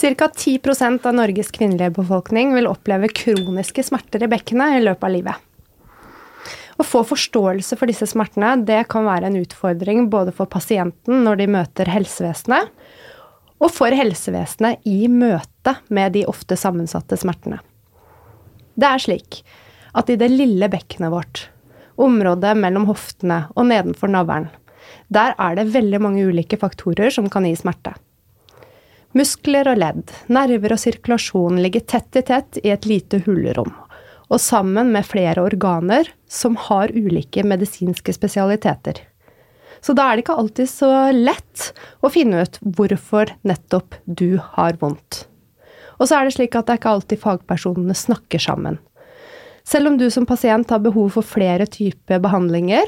Ca. 10% av Norges kvinnelige befolkning vil oppleve kroniske smerter i bekkenet i løpet av livet. Å få forståelse for disse smertene det kan være en utfordring både for pasienten når de møter helsevesenet, og for helsevesenet i møte med de ofte sammensatte smertene. Det er slik at i det lille bekkenet vårt, området mellom hoftene og nedenfor navlen, der er det veldig mange ulike faktorer som kan gi smerte. Muskler og ledd, nerver og sirkulasjon ligger tett i tett i et lite hulrom, og sammen med flere organer som har ulike medisinske spesialiteter. Så da er det ikke alltid så lett å finne ut hvorfor nettopp du har vondt. Og så er det slik at det er ikke alltid fagpersonene snakker sammen. Selv om du som pasient har behov for flere typer behandlinger,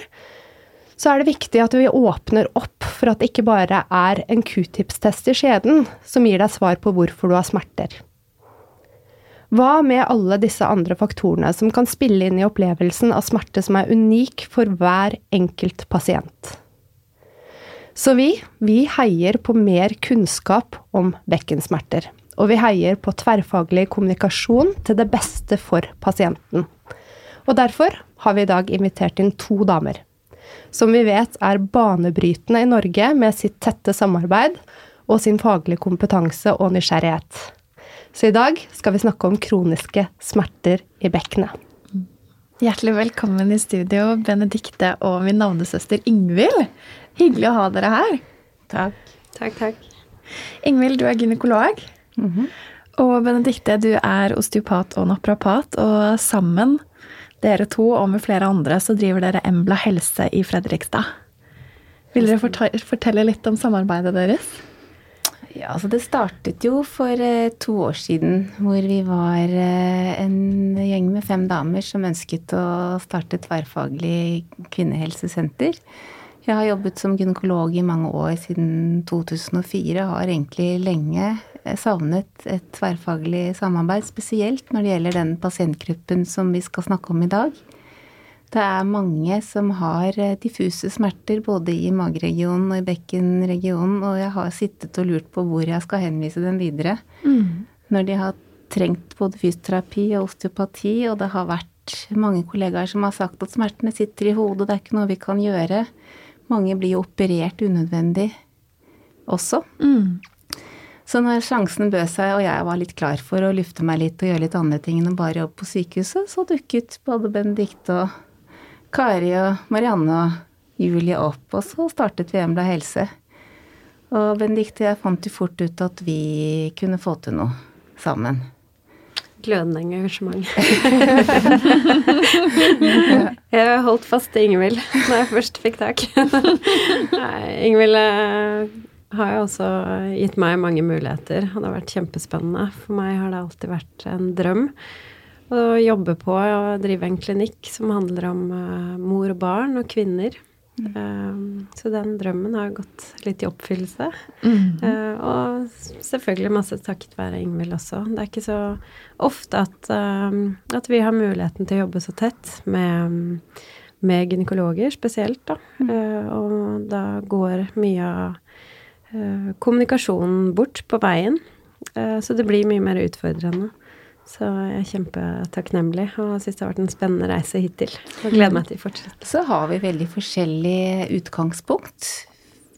så er det viktig at vi åpner opp for at det ikke bare er en q-tips-test i skjeden som gir deg svar på hvorfor du har smerter. Hva med alle disse andre faktorene som kan spille inn i opplevelsen av smerte som er unik for hver enkelt pasient? Så vi, vi heier på mer kunnskap om bekkensmerter. Og vi heier på tverrfaglig kommunikasjon til det beste for pasienten. Og derfor har vi i dag invitert inn to damer som vi vet er banebrytende i Norge med sitt tette samarbeid og sin faglige kompetanse og nysgjerrighet. Så i dag skal vi snakke om kroniske smerter i bekkenet. Hjertelig velkommen i studio, Benedikte og min navnesøster Ingvild. Hyggelig å ha dere her. Takk. Takk, takk. Ingvild, du er gynekolog. Mm -hmm. Og Benedikte, du er osteopat og naprapat. Og sammen dere to og med flere andre så driver dere Embla helse i Fredrikstad. Vil dere fortelle litt om samarbeidet deres? Ja, altså Det startet jo for eh, to år siden, hvor vi var eh, en gjeng med fem damer som ønsket å starte tverrfaglig kvinnehelsesenter. Jeg har jobbet som gynekolog i mange år, siden 2004. Har egentlig lenge savnet et tverrfaglig samarbeid, spesielt når det gjelder den pasientgruppen som vi skal snakke om i dag. Det er mange som har eh, diffuse smerter både i mageregionen og i bekkenregionen, og jeg har sittet og lurt på hvor jeg skal henvise dem videre. Mm. Når de har trengt både fysioterapi og osteopati, og det har vært mange kollegaer som har sagt at smertene sitter i hodet, det er ikke noe vi kan gjøre. Mange blir jo operert unødvendig også. Mm. Så når sjansen bød seg, og jeg var litt klar for å lufte meg litt og gjøre litt andre ting enn å bare jobbe på sykehuset, så dukket både Benedicte og Kari og Marianne og Julie opp, og så startet vi Embla helse. Og Benedicte jeg fant jo fort ut at vi kunne få til noe sammen. Glødende engasjement. jeg holdt fast til Ingvild når jeg først fikk tak. Ingvild eh, har jo også gitt meg mange muligheter. Det har vært kjempespennende. For meg har det alltid vært en drøm å jobbe på og drive en klinikk som handler om uh, mor og barn og kvinner. Mm. Uh, så den drømmen har gått litt i oppfyllelse. Mm. Uh, og selvfølgelig masse takket være Ingvild også. Det er ikke så ofte at, at, vi har muligheten til å jobbe så tett med, med gynekologer spesielt, da. Mm. og da går mye av Eh, kommunikasjonen bort på veien. Så det blir mye mer utfordrende. Så jeg er kjempetakknemlig og syns det har vært en spennende reise hittil. Og gleder meg til å fortsette. Så har vi veldig forskjellig utgangspunkt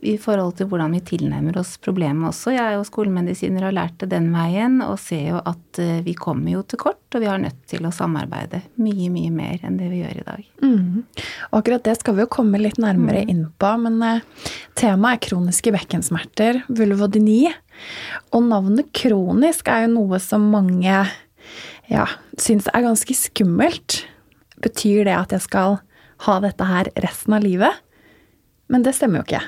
i forhold til hvordan vi tilnærmer oss problemet også. Jeg er jo skolemedisiner og har lært det den veien, og ser jo at eh, vi kommer jo til kort, og vi har nødt til å samarbeide mye, mye mer enn det vi gjør i dag. Mm. Og akkurat det skal vi jo komme litt nærmere mm. inn på, men uh, temaet er kroniske bekkensmerter, vulvodyni. Og navnet kronisk er jo noe som mange ja, syns er ganske skummelt. Betyr det at jeg skal ha dette her resten av livet? Men det stemmer jo ikke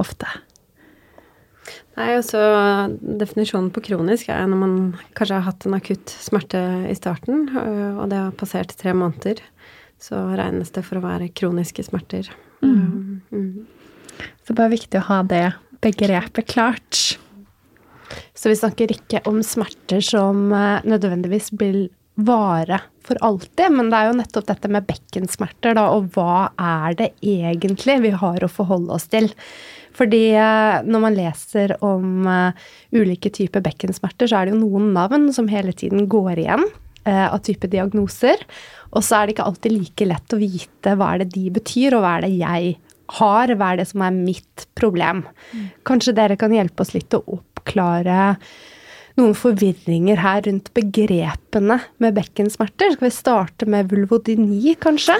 ofte. Nei, også Definisjonen på kronisk er når man kanskje har hatt en akutt smerte i starten, øh, og det har passert tre måneder, så regnes det for å være kroniske smerter. Mm. Mm. Så det er bare viktig å ha det begrepet klart. Så vi snakker ikke om smerter som øh, nødvendigvis vil vare for alltid, men det er jo nettopp dette med bekkensmerter, da, og hva er det egentlig vi har å forholde oss til? Fordi eh, når man leser om uh, ulike typer bekkensmerter, så er det jo noen navn som hele tiden går igjen av type diagnoser. Og så er det ikke alltid like lett å vite hva er det de betyr, og hva er det jeg har, hva er det som er mitt problem. Mm. Kanskje dere kan hjelpe oss litt å oppklare noen forvirringer her rundt begrepene med bekkensmerter. Skal vi starte med vulvodyni, kanskje?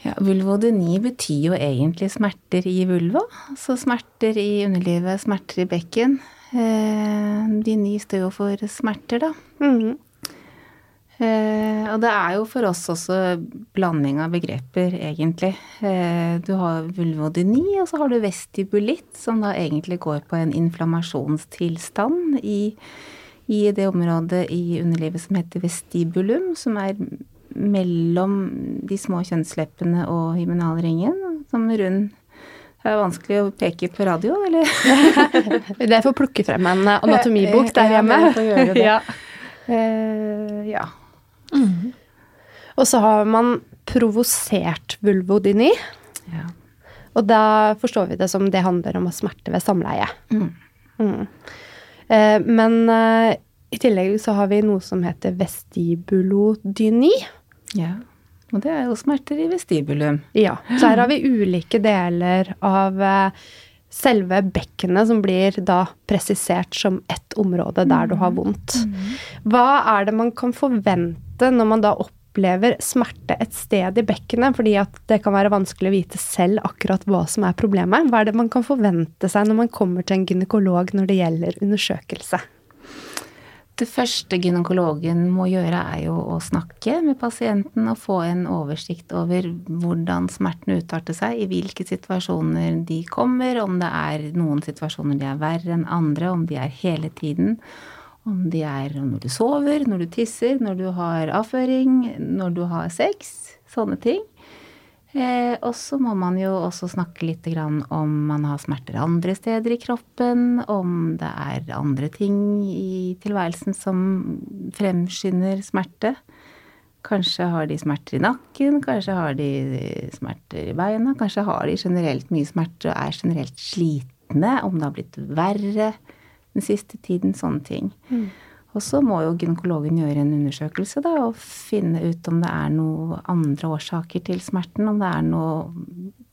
Ja, Vulvodyni betyr jo egentlig smerter i vulva. Altså smerter i underlivet, smerter i bekken. Eh, dyni står jo for smerter, da. Mm. Eh, og det er jo for oss også blanding av begreper, egentlig. Eh, du har vulvodyni, og så har du vestibulitt, som da egentlig går på en inflammasjonstilstand i, i det området i underlivet som heter vestibulum, som er mellom de små kjønnsleppene og hymenalringen, som rund det er vanskelig å peke på radio, eller? det får plukke frem en anatomibok der hjemme. Ja. Uh, ja. Mm. Og så har man provosert vulvodyni. Ja. Og da forstår vi det som det handler om å smerte ved samleie. Mm. Mm. Uh, men uh, i tillegg så har vi noe som heter vestibulodyni. Ja. Og det er jo smerter i vestibulum. Ja. Så her har vi ulike deler av eh, selve bekkenet som blir da presisert som ett område der du har vondt. Mm. Hva er det man kan forvente når man da opplever smerte et sted i bekkenet, fordi at det kan være vanskelig å vite selv akkurat hva som er problemet? Hva er det man kan forvente seg når man kommer til en gynekolog når det gjelder undersøkelse? Det første gynekologen må gjøre, er jo å snakke med pasienten og få en oversikt over hvordan smerten utarter seg, i hvilke situasjoner de kommer, om det er noen situasjoner de er verre enn andre, om de er hele tiden. Om de er når du sover, når du tisser, når du har avføring, når du har sex. Sånne ting. Eh, og så må man jo også snakke litt om man har smerter andre steder i kroppen, om det er andre ting i tilværelsen som fremskynder smerte. Kanskje har de smerter i nakken, kanskje har de smerter i beina, kanskje har de generelt mye smerter og er generelt slitne, om det har blitt verre den siste tiden, sånne ting. Mm. Og så må jo gynekologen gjøre en undersøkelse da, og finne ut om det er noen andre årsaker til smerten. Om det er noe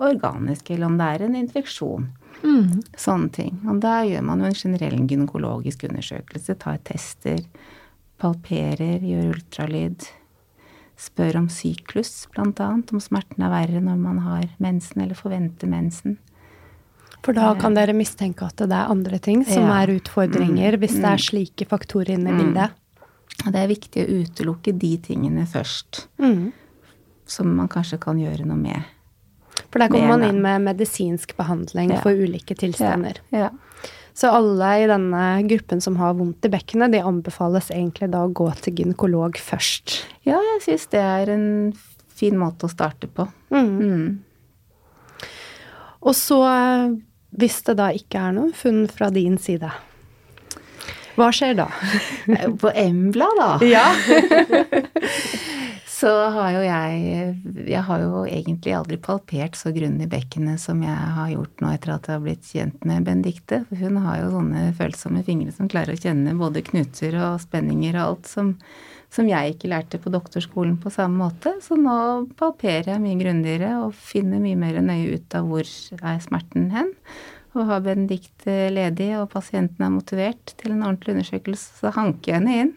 organisk, eller om det er en infeksjon. Mm. Sånne ting. Og da gjør man jo en generell gynekologisk undersøkelse. Tar tester, palperer, gjør ultralyd. Spør om syklus, annet. Om smerten er verre når man har mensen eller forventer mensen. For da kan dere mistenke at det er andre ting som ja. er utfordringer, mm. hvis det er mm. slike faktorer inne i mm. bildet? Det er viktig å utelukke de tingene først. Mm. Som man kanskje kan gjøre noe med. For der kommer man inn med medisinsk behandling ja. for ulike tilstander. Ja. Ja. Så alle i denne gruppen som har vondt i bekkenet, de anbefales egentlig da å gå til gynekolog først. Ja, jeg syns det er en fin måte å starte på. Mm. Mm. Og så hvis det da ikke er noen funn fra din side, hva skjer da? På Embla, da? Ja. så har jo jeg Jeg har jo egentlig aldri palpert så grundig bekkenet som jeg har gjort nå etter at jeg har blitt kjent med Benedicte. For hun har jo sånne følsomme fingre som klarer å kjenne både knuter og spenninger og alt som, som jeg ikke lærte på doktorskolen på samme måte. Så nå palperer jeg mye grundigere og finner mye mer nøye ut av hvor er smerten hen og har Benedicte ledig, og pasienten er motivert til en ordentlig undersøkelse, så hanker jeg henne inn.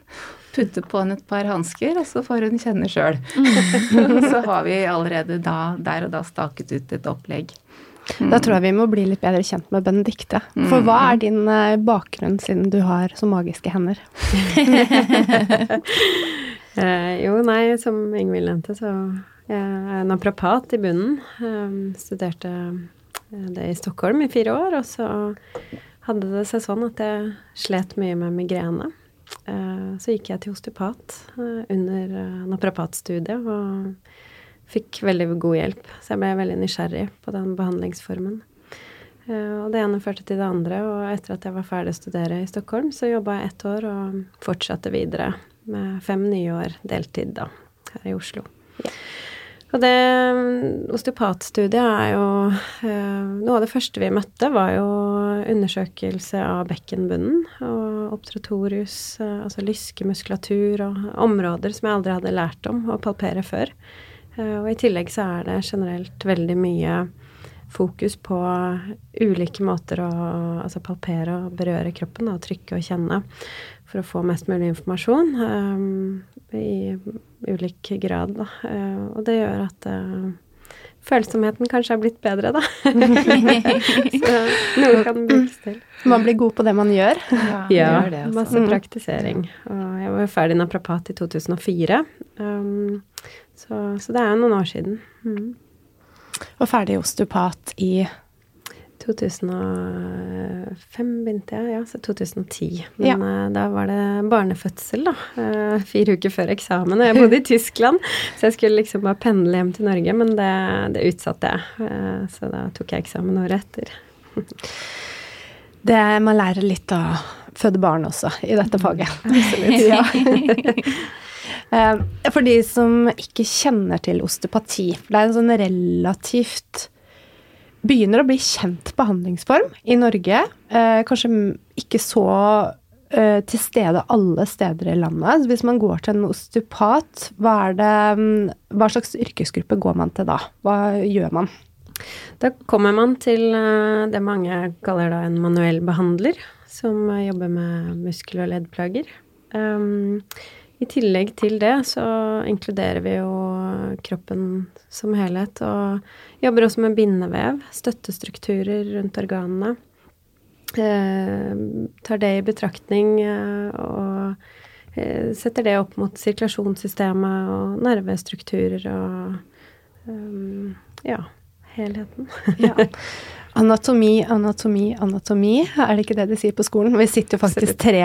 Putter på henne et par hansker, og så får hun kjenne sjøl. Mm. så har vi allerede da, der og da staket ut et opplegg. Da tror jeg vi må bli litt bedre kjent med Benedicte. For hva er din eh, bakgrunn siden du har så magiske hender? eh, jo, nei, som Ingvild nevnte, så jeg er naprapat i bunnen. Um, studerte det i Stockholm i fire år. Og så hadde det seg sånn at jeg slet mye med migrene. Eh, så gikk jeg til osteopat eh, under en naprapatstudiet og fikk veldig god hjelp. Så jeg ble veldig nysgjerrig på den behandlingsformen. Og det ene førte til det andre, og etter at jeg var ferdig å studere i Stockholm, så jobba jeg ett år og fortsatte videre med fem nye år deltid da, her i Oslo. Ja. Og det osteopatstudiet er jo Noe av det første vi møtte, var jo undersøkelse av bekkenbunnen og obtratorius, altså lyskemuskulatur og områder som jeg aldri hadde lært om å palpere før. Og i tillegg så er det generelt veldig mye fokus på ulike måter å altså palpere og berøre kroppen og trykke og kjenne for å få mest mulig informasjon um, i ulik grad, da. Uh, og det gjør at uh, følsomheten kanskje er blitt bedre, da. Så noe kan brukes til. Man blir god på det man gjør. Ja, ja det, altså. masse praktisering. Og jeg var ferdig naprapat i 2004, um, så, så, det er jo noen år siden. Mm. Og ferdig osteopat i 2005 begynte jeg, ja, så 2010. Men ja. uh, da var det barnefødsel, da. Uh, fire uker før eksamen. Og jeg bodde i Tyskland, så jeg skulle liksom bare pendle hjem til Norge, men det, det utsatte jeg. Uh, så da tok jeg eksamen året etter. det Man lærer litt å føde barn også i dette faget. Absolutt. ja. For de som ikke kjenner til osteopati, det er en sånn relativt begynner å bli kjent behandlingsform i Norge. Eh, kanskje ikke så eh, til stede alle steder i landet. Hvis man går til en osteopat, hva, det, mm, hva slags yrkesgruppe går man til da? Hva gjør man? Da kommer man til eh, det mange kaller da en manuell behandler, som jobber med muskel- og leddplager. Um, i tillegg til det så inkluderer vi jo kroppen som helhet, og jobber også med bindevev, støttestrukturer rundt organene. Eh, tar det i betraktning eh, og eh, setter det opp mot sirkulasjonssystemet og nervestrukturer og um, ja, helheten. ja. Anatomi, anatomi, anatomi. Er det ikke det de sier på skolen? Vi sitter jo faktisk tre,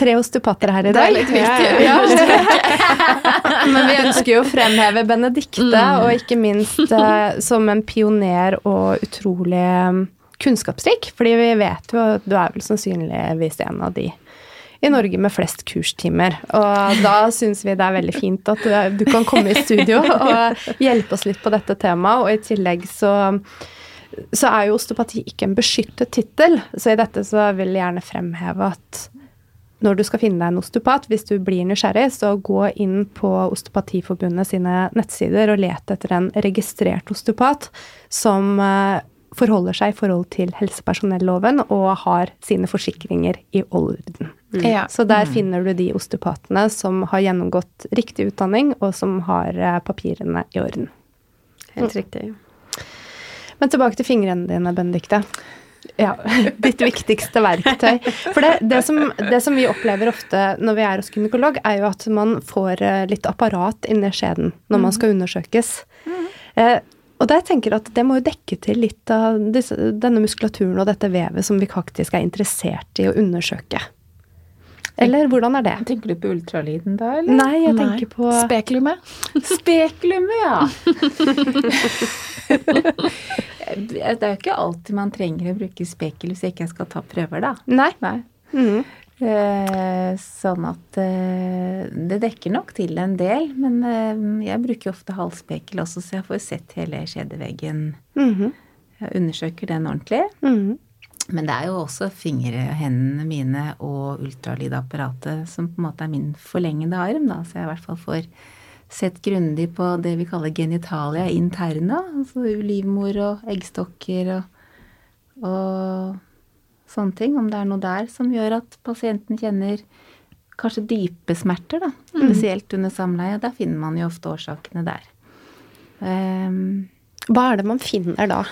tre osteopater her i dag. Det er litt viktig. Ja, ja. Men vi ønsker jo å fremheve Benedicte, mm. og ikke minst uh, som en pioner og utrolig um, kunnskapsrik. Fordi vi vet jo at du er vel sannsynligvis en av de i Norge med flest kurstimer. Og da syns vi det er veldig fint at du, du kan komme i studio og hjelpe oss litt på dette temaet. Og i tillegg så så er jo osteopati ikke en beskyttet tittel. Så i dette så vil jeg gjerne fremheve at når du skal finne deg en osteopat, hvis du blir nysgjerrig, så gå inn på Osteopatiforbundet sine nettsider og let etter en registrert osteopat som eh, forholder seg i forhold til helsepersonelloven og har sine forsikringer i orden. Mm. Ja. Så der mm. finner du de osteopatene som har gjennomgått riktig utdanning, og som har eh, papirene i orden. Helt riktig. Men tilbake til fingrene dine, Benedicte. Ja, ditt viktigste verktøy. For det, det, som, det, som, vi opplever ofte når vi er hos gynekolog, er jo at man får eh, litt apparat inni skjeden når man skal undersøkes. Eh, og der tenker jeg at det må jo dekke til litt av disse, denne muskulaturen og dette vevet som vi faktisk er interessert i å undersøke. Eller hvordan er det? Tenker du på ultralyden da, eller? Nei, jeg tenker Nei. på Spekulumet. Spekulumet, ja. det er jo ikke alltid man trenger å bruke spekel hvis jeg ikke skal ta prøver, da. Nei. Nei. Mm. Eh, sånn at eh, det dekker nok til en del. Men eh, jeg bruker ofte halvspekel også, så jeg får sett hele skjedeveggen. Mm -hmm. Jeg undersøker den ordentlig. Mm -hmm. Men det er jo også fingerhendene mine og ultralydapparatet som på en måte er min forlengede arm, da, så jeg i hvert fall får sett grundig på det vi kaller genitalia interna, altså livmor og eggstokker og, og sånne ting. Om det er noe der som gjør at pasienten kjenner kanskje dype smerter, da. Mm. Spesielt under samleie. Der finner man jo ofte årsakene der. Um, Hva er det man finner da?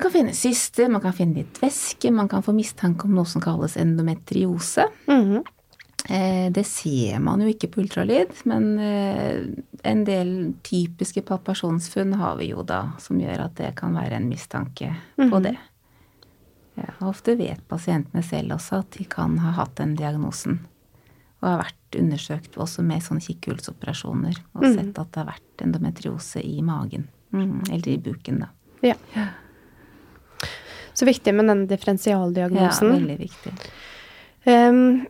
Man kan finne syster, man kan finne litt væske, man kan få mistanke om noe som kalles endometriose. Mm -hmm. Det ser man jo ikke på ultralyd, men eh, en del typiske palpasjonsfunn har vi jo da, som gjør at det kan være en mistanke på mhm. det. Ja, ofte vet pasientene selv også at de kan ha hatt den diagnosen. Og har vært undersøkt også med sånne kikkhullsoperasjoner og Mm. sett at det har vært endometriose i magen. Mm, eller i buken, da. Ja. Så viktig med denne differensialdiagnosen. Ja, veldig viktig. Um,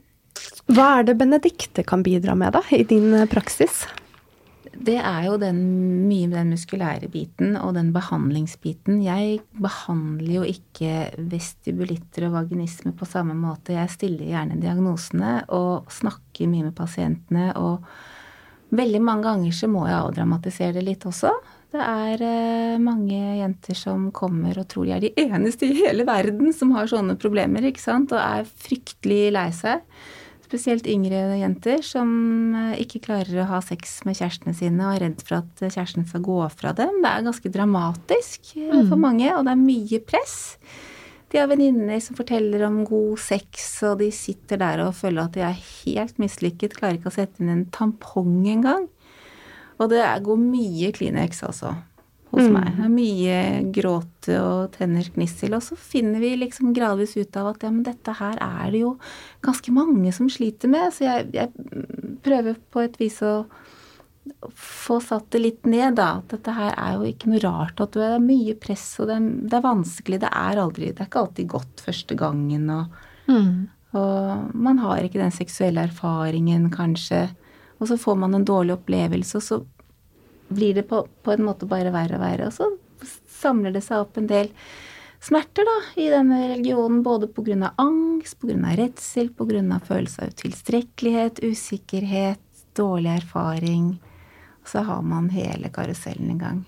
hva er det Benedicte kan bidra med, da, i din eh, praksis? Det er jo den, mye den muskulære biten og den behandlingsbiten. Jeg behandler jo ikke vestibulitter og vaginisme på samme måte. Jeg stiller gjerne diagnosene og snakker mye med pasientene. Og veldig mange ganger så må jeg avdramatisere det litt også. Det er eh, mange jenter som kommer og tror de er de eneste i hele verden som har sånne problemer, ikke sant, og er fryktelig lei seg. Spesielt yngre jenter som eh, ikke klarer å ha sex med kjærestene sine og er redd for at kjæresten skal gå fra dem. Det er ganske dramatisk eh, for mange, og det er mye press. De har venninner som forteller om god sex, og de sitter der og føler at de er helt mislykket, klarer ikke å sette inn en tampong engang. Og det går mye Kleenex altså hos Mm. meg. Mye gråte og tenners gnissel. Og så finner vi liksom gradvis ut av at ja, men dette her er det jo ganske mange som sliter med. Så jeg, jeg prøver på et vis å få satt det litt ned, da. At dette her er jo ikke noe rart at det er mye press, og det er, det er vanskelig. Det er aldri Det er ikke alltid godt første gangen, og, og man har ikke den seksuelle erfaringen, kanskje. Og så får man en dårlig opplevelse, og så blir det på, på en måte bare verre og verre. Og så samler det seg opp en del smerter da, i denne religionen, både pga. angst, pga. redsel, pga. følelse av utilstrekkelighet, usikkerhet, dårlig erfaring. Og så har man hele karusellen i gang.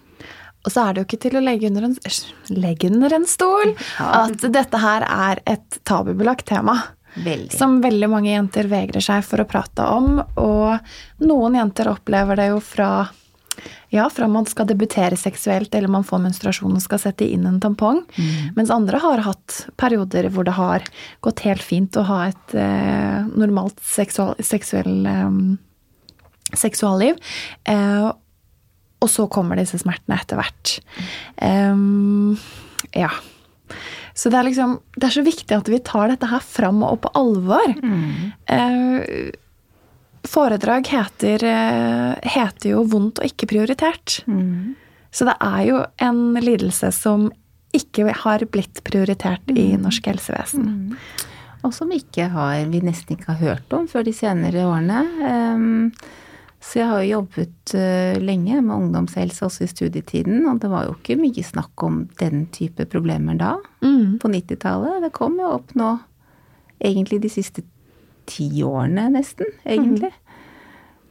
Og så er det jo ikke til å legge under en, legge under en stol at dette her er et tabubelagt tema. Veldig. Som veldig mange jenter vegrer seg for å prate om. Og noen jenter opplever det jo fra ja, fra man skal debutere seksuelt eller man får menstruasjon og skal sette inn en tampong. Mens andre har hatt perioder hvor det har gått helt fint å ha et eh, normalt seksual, seksuell, eh, seksualliv. Eh, og så kommer disse smertene etter hvert. Em, ja. Så det er liksom Det er så viktig at vi tar dette her fram og på alvor. Eh, foredrag heter, eh, heter jo 'vondt og ikke prioritert'. Så det er jo en lidelse som ikke har blitt prioritert i norsk helsevesen. Og som ikke har, vi nesten ikke har hørt om før de senere årene. Ehm, Så jeg har jo jobbet eh, lenge med ungdomshelse også i studietiden, og det var jo ikke mye snakk om den type problemer da, Mm. på 90-tallet. Det kom jo opp nå egentlig de siste ti årene, nesten, egentlig.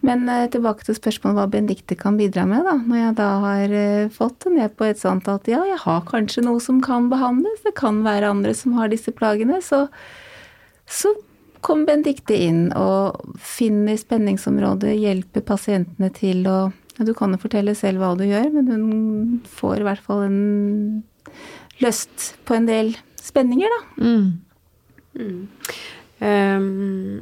Men eh, tilbake til spørsmålet hva Benedicte kan bidra med, da. Når jeg da har eh, fått det ned på et sånt at ja, jeg har kanskje noe som kan behandles, det kan være andre som har disse plagene, så, så kommer Benedicte inn og finner spenningsområdet, hjelper pasientene til å ja, Du kan jo fortelle selv hva du gjør, men hun får i hvert fall en løst på en del spenninger, da. Mm. Ehm,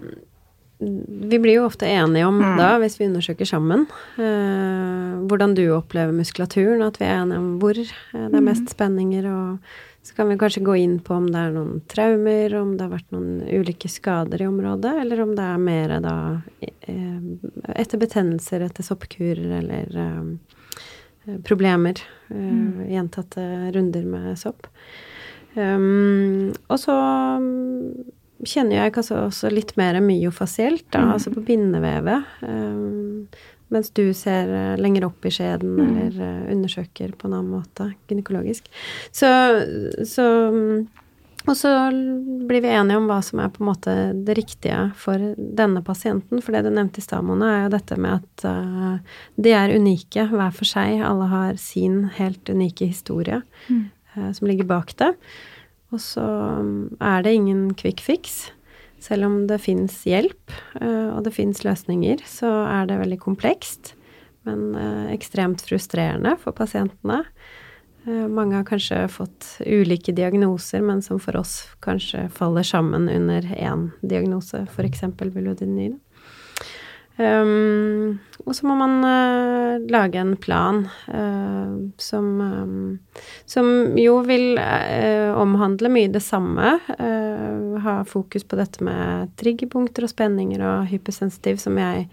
vi blir jo ofte enige om da, hvis vi undersøker sammen, eh, hvordan du opplever muskulaturen, at vi er enige om hvor eh, det er mest spenninger, og så kan vi kanskje gå inn på om det er noen traumer, om det har vært noen ulike skader i området, eller om det er mer da eh, etter betennelser, etter soppkurer eller um, problemer. Mm. Gjentatte runder med sopp. Um, og så um, kjenner jeg kanskje også litt mer myofasielt, da, altså på bindevevet. Um, mens du ser eh, lenger opp i skjeden eller eh, undersøker på en annen måte gynekologisk. Så, så um, Og så blir vi enige om hva som er på en måte det riktige for denne pasienten. For det du nevnte i stad, Mona, er jo dette med at eh, de er unike hver for seg. Alle har sin helt unike historie eh, som ligger bak det. Og så um, er det ingen quick fix. Selv om det fins hjelp, eh, og det fins løsninger, så er det veldig komplekst. Men eh, ekstremt frustrerende for pasientene. Eh, Mange har kanskje fått ulike diagnoser, men som for oss kanskje faller sammen under én diagnose, f.eks. vulvodyni. Um, og så må man uh, lage en plan uh, som, um, som jo vil uh, omhandle mye det samme. ha fokus på dette med triggerpunkter og spenninger og hypersensitiv som jeg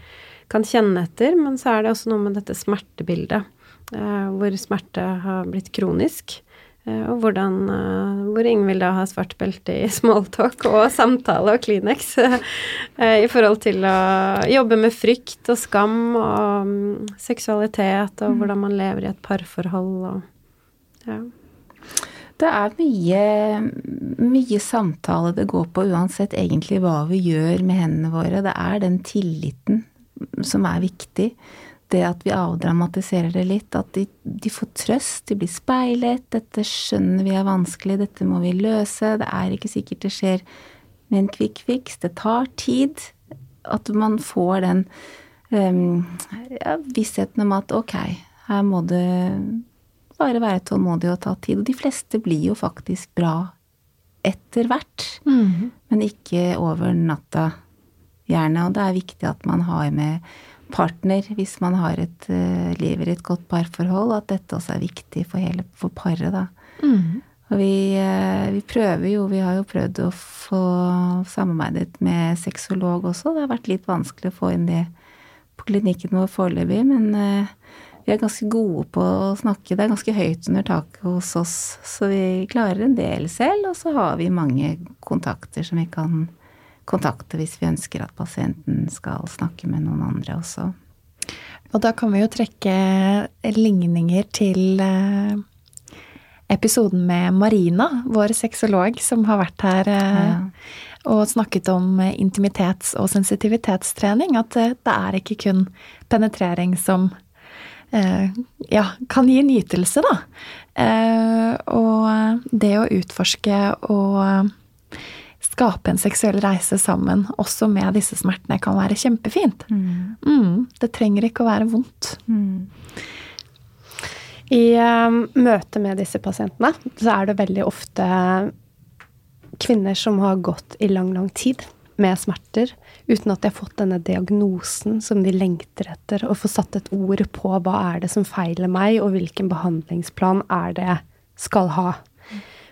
kan kjenne etter. Men så er det også noe med dette smertebildet, hvor smerte har blitt kronisk. Eh, og hvordan, eh, hvor Ingvild da har svart belte i smalltalk og samtale og Kleenex eh, i forhold til å jobbe med frykt og skam og mm, seksualitet og mm. hvordan man lever i et parforhold og ja. Det er mye, mye samtale det går på uansett egentlig hva vi gjør med hendene våre. Det er den tilliten som er viktig det at vi avdramatiserer det litt, at de, de, får trøst, de blir speilet, dette skjønner vi er vanskelig, dette må vi løse, det er ikke sikkert det skjer med en quick fix, det tar tid. At man får den um, ja, vissheten om at ok, her må det bare være tålmodig og ta tid. Og de fleste blir jo faktisk bra etter hvert, mm. men ikke over natta, gjerne. Og det er viktig at man har med partner hvis man har et, uh, lever i et godt parforhold, at dette også er viktig for hele for paret, da. Mm. Og vi, uh, vi, prøver jo, vi har jo prøvd å få samarbeidet med sexolog også. Det har vært litt vanskelig å få inn det på klinikken vår foreløpig, men uh, vi er ganske gode på å snakke. Det er ganske høyt under taket hos oss, så vi klarer en del selv. Og så har vi mange kontakter som vi kan kontakte hvis vi ønsker at pasienten skal snakke med noen andre også. Og da kan vi jo trekke ligninger til eh, episoden med Marina, vår sexolog, som har vært her eh, ja. og snakket om intimitets- og sensitivitetstrening. At eh, det er ikke kun penetrering som ja, kan gi nytelse, da. Og det å utforske og skape en seksuell reise sammen, også med disse smertene, kan være kjempefint. Mm. Mm, det trenger ikke å være vondt. Mm. I um, møte med disse pasientene så er det veldig ofte kvinner som har gått i lang, lang tid med smerter uten at de har fått denne diagnosen som de lengter etter, og får satt et ord på hva er det som feiler meg, og hvilken behandlingsplan er det skal ha.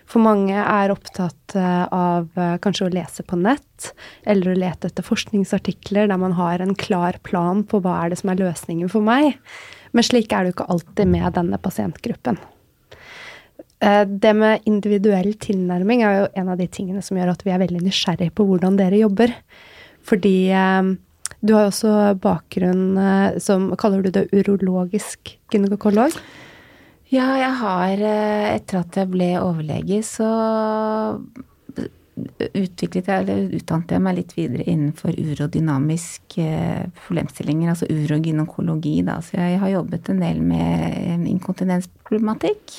For mange er opptatt eh, av eh, kanskje å lese på nett, eller å lete etter forskningsartikler der man har en klar plan på hva er det som er løsningen for meg. Men slik er det jo ikke alltid med denne pasientgruppen. Eh, det med individuell tilnærming er jo en av de tingene som gjør at vi er veldig nysgjerrig på hvordan dere jobber. Fordi du har jo også bakgrunn som Kaller du det urologisk gynekolog? Ja, jeg har eh, Etter at jeg ble overlege, så utviklet jeg, eller utdannet jeg meg litt videre innenfor urodynamiske eh, problemstillinger, altså urogynekologi, da. Så jeg har jobbet en del med inkontinensproblematikk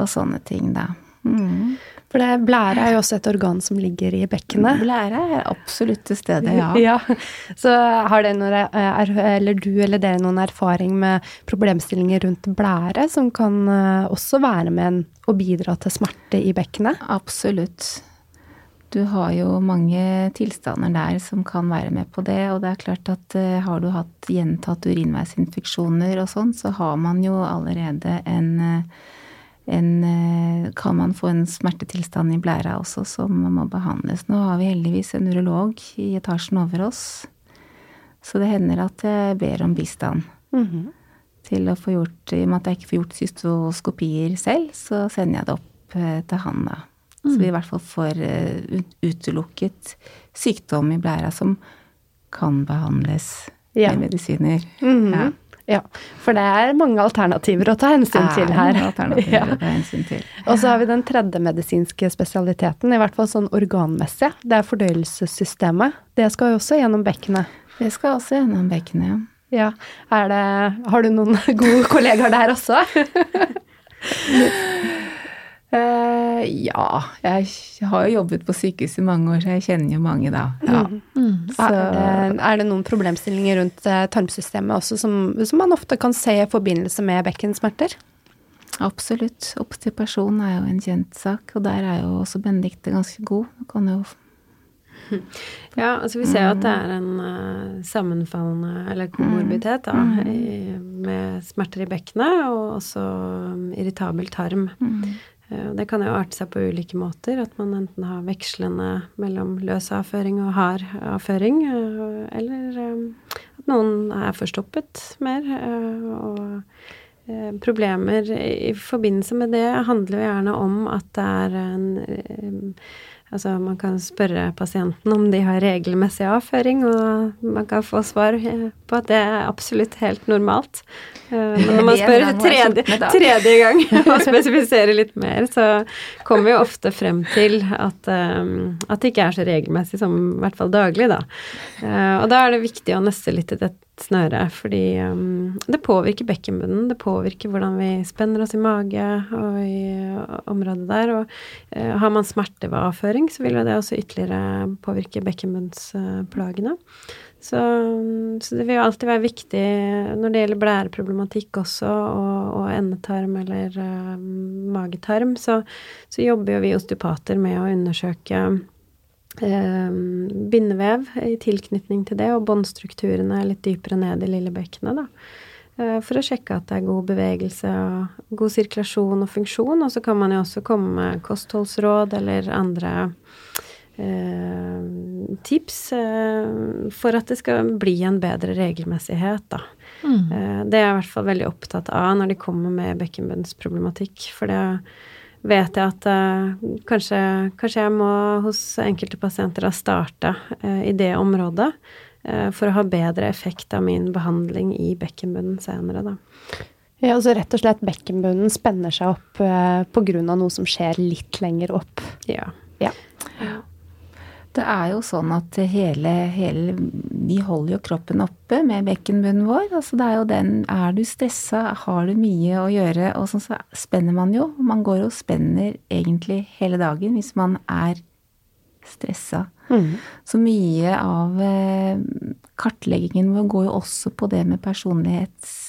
og sånne ting, da. Mm. For det, blære er jo også et organ som ligger i bekkenet. Blære er absolutt til stede, ja. ja. Så har det noen, eller du eller dere noen erfaring med problemstillinger rundt blære, som kan eh, også være med og bidra til smerte i bekkenet? Absolutt. Du har jo mange tilstander der som kan være med på det. Og det er klart at uh, har du hatt gjentatt urinveisinfeksjoner og sånn, så har man jo allerede en en, eh, kan man få en smertetilstand i blæra også som må behandles. Nå har vi heldigvis en urolog i etasjen over oss, så det hender at jeg ber om bistand. Mm -hmm. Til å få gjort, I og med at jeg ikke får gjort cystoskopier selv, så sender jeg det opp eh, til han, da. Så vi i hvert fall får eh, utelukket sykdom i blæra som kan behandles ja. med medisiner. Mm -hmm. ja. Ja, for det er mange alternativer å ta hensyn til her. ja. å ta hensyn til. Og så har vi den tredje medisinske spesialiteten, i hvert fall sånn organmessig. Det er fordøyelsessystemet. Det skal jo også gjennom bekkenet. Det skal også gjennom bekkenet, ja. Ja. Det, har du noen gode kollegaer der også? Uh, ja, jeg har jo jobbet på sykehus i mange år, så jeg kjenner jo mange da. Ja. Mm. Mm. Er, det, er, det, noen problemstillinger rundt uh, tarmsystemet også som, som, man ofte kan se i forbindelse med bekkensmerter? Absolutt. Obstipasjon er jo en kjent sak, og der er jo også Benedicte ganske god. Kan jo Ja, altså vi ser jo at det er en uh, sammenfallende, eller komorbiditet, da, Mm. i, med smerter i bekkenet og også um, irritabel tarm. Mm. Eh, og det kan jo arte seg på ulike måter, at man enten har vekslende mellom løs avføring og hard avføring, eh, eller eh, at noen er forstoppet mer. og problemer i forbindelse med det handler jo gjerne om at det er en Altså, man kan spørre pasienten om de har regelmessig avføring, og man kan få svar eh, på at det er absolutt helt normalt. Eh, Men når man spør tredje, tredje gang og spesifiserer litt mer, så kommer vi ofte frem til at, eh, at det ikke er så regelmessig som i hvert fall daglig, da. Og da er det viktig å nøste litt i dette snøret, fordi um, det påvirker bekkenbunnen, det påvirker hvordan vi spenner oss i mage og i uh, området der. Og uh, har man smerte ved avføring, så vil jo det også ytterligere påvirke bekkenbunnsplagene. Så, um, så det vil jo alltid være viktig når det gjelder blæreproblematikk også, og, og endetarm eller uh, magetarm, så, så jobber jo vi osteopater med å undersøke bindevev i tilknytning til det, og båndstrukturene litt dypere ned i lillebekkenet, da. Eh, for å sjekke at det er god bevegelse og god sirkulasjon og funksjon. Og så kan man jo også komme med kostholdsråd eller andre eh, tips eh, for at det skal bli en bedre regelmessighet, da. Eh, det er jeg i hvert fall veldig opptatt av når de kommer med bekkenbunnsproblematikk. For det vet jeg at uh, kanskje, kanskje jeg må hos enkelte pasienter da starte uh, i det området uh, for å ha bedre effekt av min behandling i bekkenbunnen senere, da. Ja, altså rett og slett bekkenbunnen spenner seg opp eh, av noe som skjer litt lenger opp. Ja. Ja. Det er jo sånn at hele, hele Vi holder jo kroppen oppe med bekkenbunnen vår. Altså det er jo den Er du stressa, har du mye å gjøre, og sånn så spenner man jo. Man går og spenner egentlig hele dagen hvis man er stressa. Mm. Så mye av eh, kartleggingen vår går jo også på det med personlighets...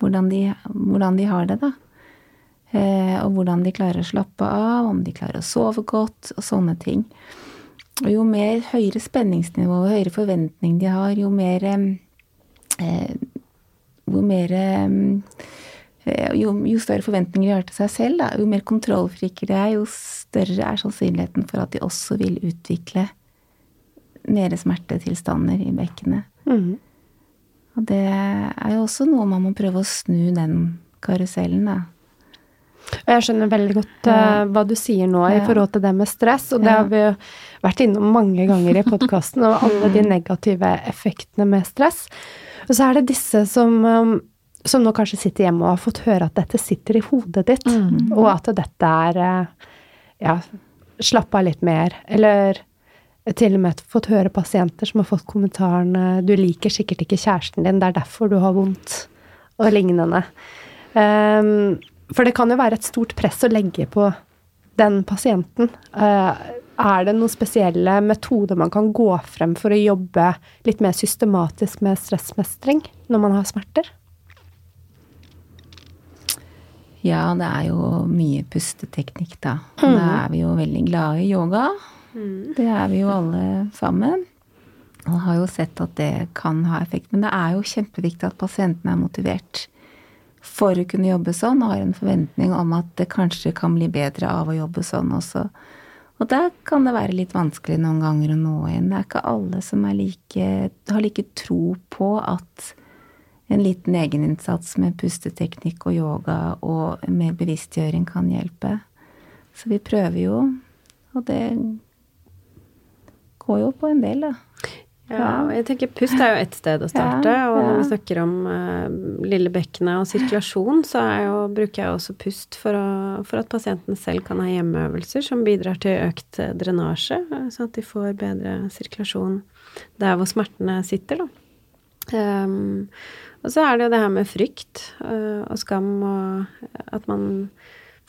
Hvordan de, hvordan de har det, da. Eh, og hvordan de klarer å slappe av, om de klarer å sove godt, og sånne ting. Og jo mer høyere spenningsnivå og høyere forventning de har, jo mer eh, Jo mer eh, jo, jo større forventninger de har til seg selv, da, jo mer kontrollfrike de er, jo større er sannsynligheten for at de også vil utvikle mer smertetilstander i bekkenet. Mm. Og det er jo også noe man må prøve å snu den karusellen, da. Og jeg skjønner veldig godt uh, hva du sier nå i forhold til det med stress, og det har vi jo vært innom mange ganger i podkasten, og alle de negative effektene med stress. Og så er det disse som, um, som nå kanskje sitter hjemme og har fått høre at dette sitter i hodet ditt, og at dette er eh, ja, slapp av litt mer, eller til og med fått høre pasienter som har fått kommentaren eh, 'du liker sikkert ikke kjæresten din, det er derfor du har vondt', og lignende. Um, for det kan jo være et stort press å legge på den pasienten. Eh, er det noen spesielle metoder man kan gå frem for å jobbe litt mer systematisk med stressmestring når man har smerter? Ja, det er jo mye pusteteknikk, da. Da er vi jo veldig glade i yoga. Det er vi jo alle sammen. Og har jo sett at det kan ha effekt. Men det er jo kjempeviktig at pasienten er motivert for å kunne jobbe sånn, og har en forventning om at det kanskje kan bli bedre av å jobbe sånn også. Og der kan det være litt vanskelig noen ganger å nå inn. Det er ikke alle som like, har like tro på at en liten egeninnsats med pusteteknikk og yoga og med bevisstgjøring kan hjelpe. Så vi prøver jo, og det går jo på en del, da. Ja, og jeg tenker pust er jo ett sted å starte. Ja, og når vi snakker om uh, lille bekkenet og sirkulasjon, så er jo, bruker jeg også pust for, å, for at pasienten selv kan ha hjemmeøvelser som bidrar til økt eh, drenasje, eh, sånn at de får bedre sirkulasjon der hvor smertene sitter, da. Um, og så er det jo det her med frykt uh, og skam, og at man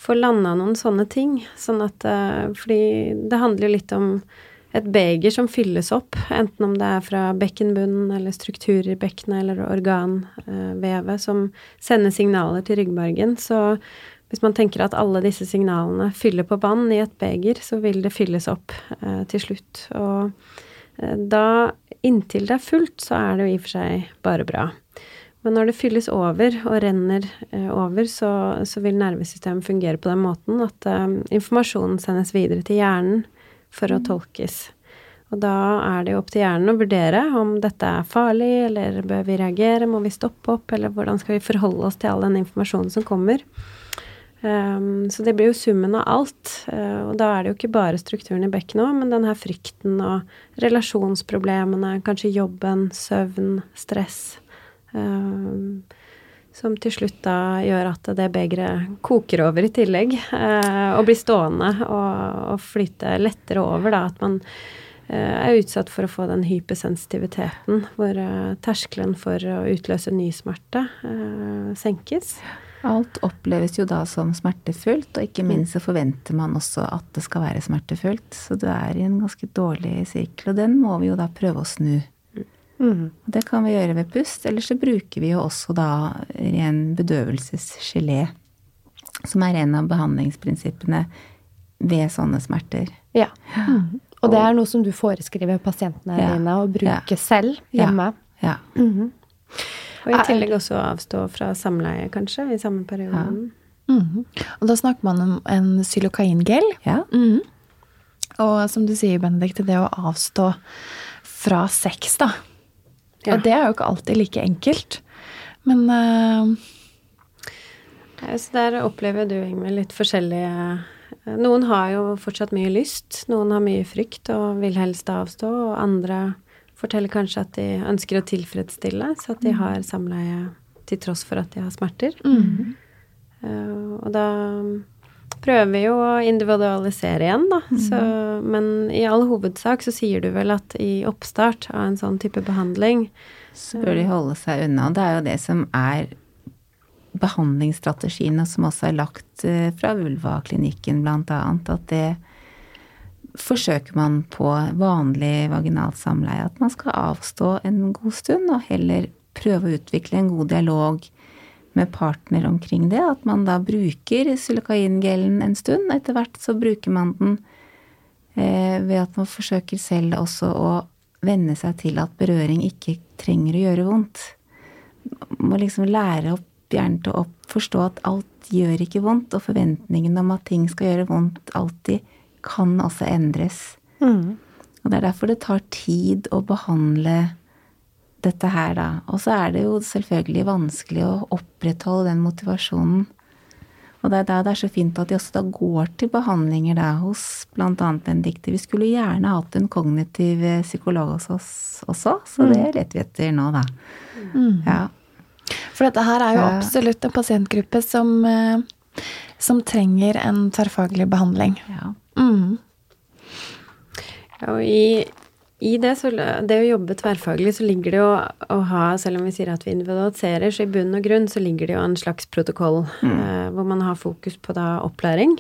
får landa noen sånne ting. Sånn at uh, Fordi det handler jo litt om et beger som fylles opp, enten om det er fra bekkenbunnen eller strukturer i bekkenet eller organvevet som sender signaler til ryggmargen. Så hvis man tenker at alle disse signalene fyller på vann i et beger, så vil det fylles opp eh, til slutt. Og eh, da, inntil det er fullt, så er det jo i og for seg bare bra. Men når det fylles over og renner eh, over, så, så, vil nervesystemet fungere på den måten at eh, informasjonen sendes videre til hjernen for å tolkes. Og da er det jo opp til hjernen å vurdere om dette er farlig, eller bør vi reagere, må vi stoppe opp, eller hvordan skal vi forholde oss til all den informasjonen som kommer. Um, så det blir jo summen av alt. Uh, og da er det jo ikke bare strukturen i bekkenet òg, men den her frykten og relasjonsproblemene, kanskje jobben, søvn, stress. Um, som til slutt da gjør at det begeret koker over i tillegg, Eh, og blir stående og, og flyte lettere over, da. At man Eh, er utsatt for å få den hypersensitiviteten hvor eh, terskelen for å utløse ny smerte eh, senkes. Alt oppleves jo da som smertefullt, og ikke minst så forventer man også at det skal være smertefullt. Så du er i en ganske dårlig sirkel, og den må vi jo da prøve å snu. Mm. Det kan vi gjøre ved pust, eller så bruker vi jo også da ren bedøvelsesgelé, som er en av behandlingsprinsippene ved sånne smerter. Ja. Mm. Og det er noe som du foreskriver pasientene ja. dine å bruke ja. selv hjemme. Ja. Mm -hmm. Og i tillegg også avstå fra samleie, kanskje, i samme periode. Mm -hmm. Og da snakker man om en xylokaingel. Ja. Mm -hmm. Og som du sier, Benedicte, det å avstå fra sex, da. Ja. Og det er jo ikke alltid like enkelt. Men uh... ja, Så der opplever du, Ingvild, litt forskjellige noen har jo fortsatt mye lyst, noen har mye frykt og vil helst avstå, og andre forteller kanskje at de ønsker å tilfredsstille, så at de mm. har samleie til tross for at de har smerter. Mm. Uh, og da prøver jo å individualisere igjen, da. Mm. Så, men i all hovedsak så sier du vel at i oppstart av en sånn type behandling Så bør de holde seg unna. Det er jo det som er behandlingsstrategiene som også er lagt eh, fra Ulva-klinikken bl.a. At det forsøker man på vanlig vaginalt samleie. At man skal avstå en god stund, og heller prøve å utvikle en god dialog med partner omkring det. At man da bruker silokaingelen en stund. Etter hvert så bruker man den eh, ved at man forsøker selv også å venne seg til at berøring ikke trenger å gjøre vondt. Man må liksom lære opp hjernen til å forstå at alt gjør ikke vondt, og forventningen om at ting skal gjøre vondt alltid, kan også endres. Mm. Og det er derfor det tar tid å behandle dette her, da. Og så er det jo selvfølgelig vanskelig å opprettholde den motivasjonen. Og det er da det er så fint at de også da går til behandlinger da hos bl.a. Benedicte. Vi skulle gjerne hatt en kognitiv psykolog hos oss også, så det mm. leter vi etter nå, da. Mm. Ja. For dette her er jo absolutt en pasientgruppe som, eh, som trenger en tverrfaglig behandling. Ja. Mm. ja og i, i det, så, det, å jobbe tverrfaglig, så ligger det jo å ha, selv om vi sier at vi individualiserer, så i bunn og grunn så ligger det jo en slags protokoll mm. eh, hvor man har fokus på da opplæring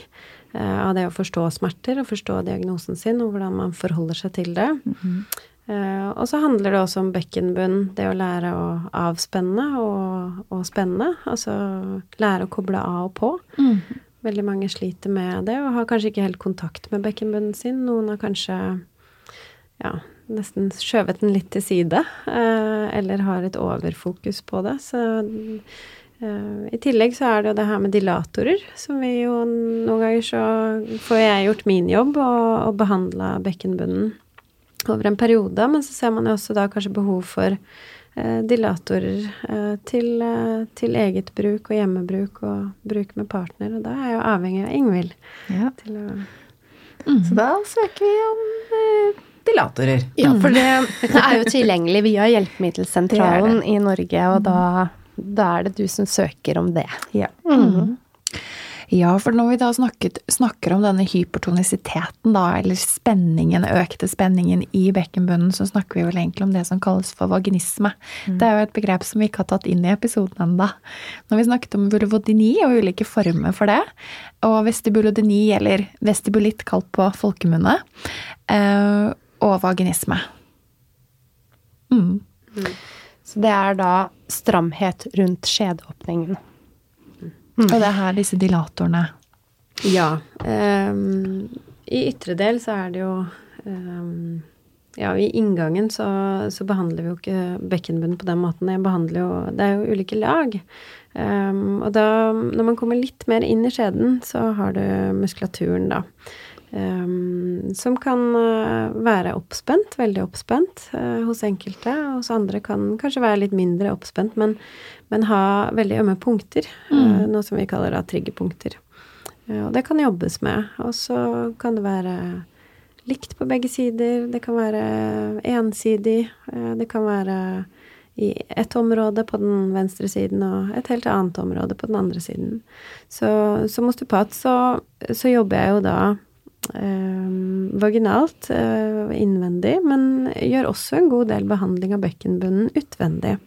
eh, av det å forstå smerter og forstå diagnosen sin, og hvordan man forholder seg til det. Mm -hmm. eh, og så handler det også om bekkenbunn, det å lære å avspenne og, og spenne. Altså lære å koble av og på. Mm. Veldig mange sliter med det og har kanskje ikke helt kontakt med bekkenbunnen sin. Noen har kanskje ja, nesten skjøvet den litt til side, uh, eller har et overfokus på det. Så uh, i tillegg så er det jo det her med dilatorer, som vi jo noen ganger så får jeg gjort min jobb og, og behandla bekkenbunnen over en periode, men så ser man jo også da kanskje behov for eh, dilatorer eh, til, eh, til, eget bruk og hjemmebruk og bruk med partner, og da er jeg jo avhengig av Ingvild. Ja. Mm. Så da søker vi om dilatorer. Ja, for det er jo tilgjengelig via Hjelpemiddelsentralen i Norge, og da, da, er det du som søker om det. Ja. Mm. Ja, for når vi da snakket, snakker om denne hypertonisiteten, da, eller spenningen, økte spenningen i bekkenbunnen, så snakker vi vel egentlig om det som kalles for vaginisme. Mm. Det er jo et begrep som vi ikke har tatt inn i episoden ennå. Når vi snakket om vulvodyni og ulike former for det, og vestibulodyni, eller vestibulitt kalt på folkemunne, eh, og vaginisme. Mm. Mm. Så det er da stramhet rundt skjedeåpningen. Og det er her disse dilatorene Ja. Um, I ytre del så er det jo um, Ja, i inngangen så, så behandler vi jo ikke bekkenbunnen på den måten. Jeg behandler jo Det er jo ulike lag. Um, og da, når man kommer litt mer inn i skjeden, så har du muskulaturen, da. Ehm, som kan eh, være oppspent, veldig oppspent uh, hos enkelte. Hos andre kan kanskje være litt mindre oppspent, men, men ha veldig ømme punkter. eh, noe som vi kaller da triggerpunkter. Uh, Og det kan jobbes med. Og så kan det være likt på begge sider. Det kan være ensidig. Det kan være i ett område på den venstre siden og et helt annet område på den andre siden. Så som osteopat så, så jobber jeg jo da vaginalt, eh, innvendig, men gjør også en god del behandling av bekkenbunnen utvendig.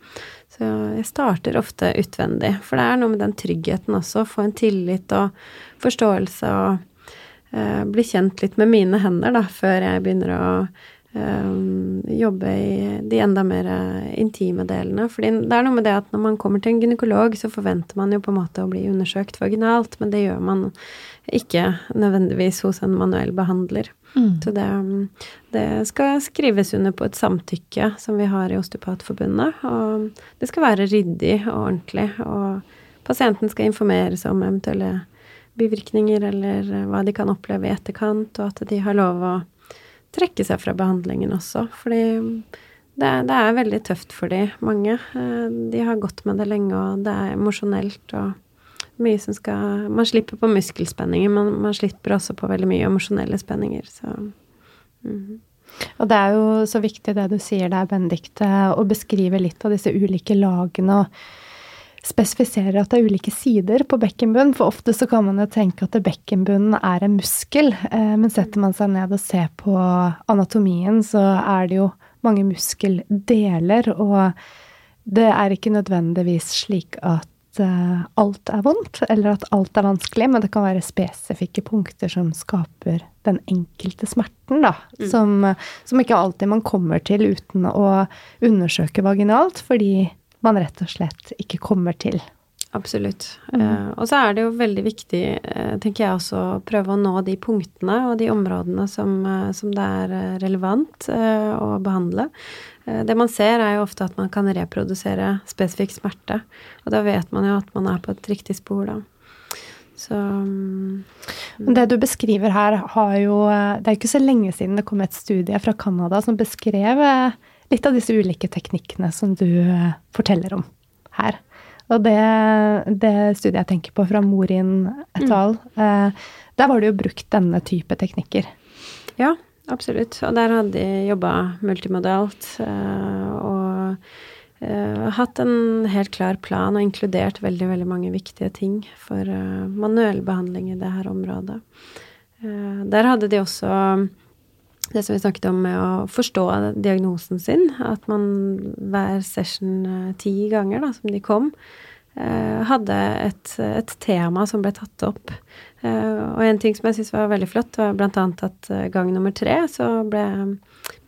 Så jeg starter ofte utvendig, for det er noe med den tryggheten også. Få en tillit og forståelse og eh, bli kjent litt med mine hender, da, før jeg begynner å eh, jobbe i de enda mer eh, intime delene. For det er noe med det at når man kommer til en gynekolog, så forventer man jo på en måte å bli undersøkt vaginalt, men det gjør man ikke nødvendigvis hos en manuell behandler. Så det, det skal skrives under på et samtykke som vi har i Osteopatforbundet. Og det skal være ryddig og ordentlig. Og pasienten skal informeres om eventuelle bivirkninger eller hva de kan oppleve i etterkant, og at de har lov å trekke seg fra behandlingen også. Fordi det, det er veldig tøft for de mange. Eh, De har gått med det lenge, og det er emosjonelt og mye som skal Man slipper på muskelspenninger, men man slipper også på veldig mye emosjonelle spenninger, så mm. Og det er jo så viktig det du sier der, Benedicte, å beskrive litt av disse ulike lagene og spesifisere at det er ulike sider på bekkenbunnen. For ofte så kan man jo tenke at bekkenbunnen er en muskel, eh, men setter man seg ned og ser på anatomien, så er det jo mange muskeldeler, og det er ikke nødvendigvis slik at eh, alt er vondt, eller at alt er vanskelig, men det kan være spesifikke punkter som skaper den enkelte smerten, da. Som, som ikke alltid man kommer til uten å undersøke vaginalt, fordi man rett og slett ikke kommer til. Absolutt. Eh, og så er det jo veldig viktig, uh, tenker jeg også, å prøve å nå de punktene og de områdene som, uh, som det er relevant å behandle. Eh, det man ser, er jo ofte at man kan reprodusere spesifikk smerte. Og da vet man jo at man er på et riktig spor, da. Så um, det du beskriver her, har jo Det er jo ikke så lenge siden det kom et studie fra Canada som beskrev litt av disse ulike teknikkene som du forteller om her. Og det, det studiet jeg tenker på fra Morin et al., eh, der var det jo brukt denne type teknikker. Ja, absolutt. Og der hadde de jobba multimodalt eh, og eh, hatt en helt klar plan og inkludert veldig, veldig mange viktige ting for manuell behandling i det her området. Eh, der hadde de også det som vi snakket om med å forstå diagnosen sin. At man hver session eh, ti ganger da, som de kom, eh, hadde et, et tema som ble tatt opp. Eh, og en ting som jeg syntes var veldig flott, var annet at gang nummer tre så ble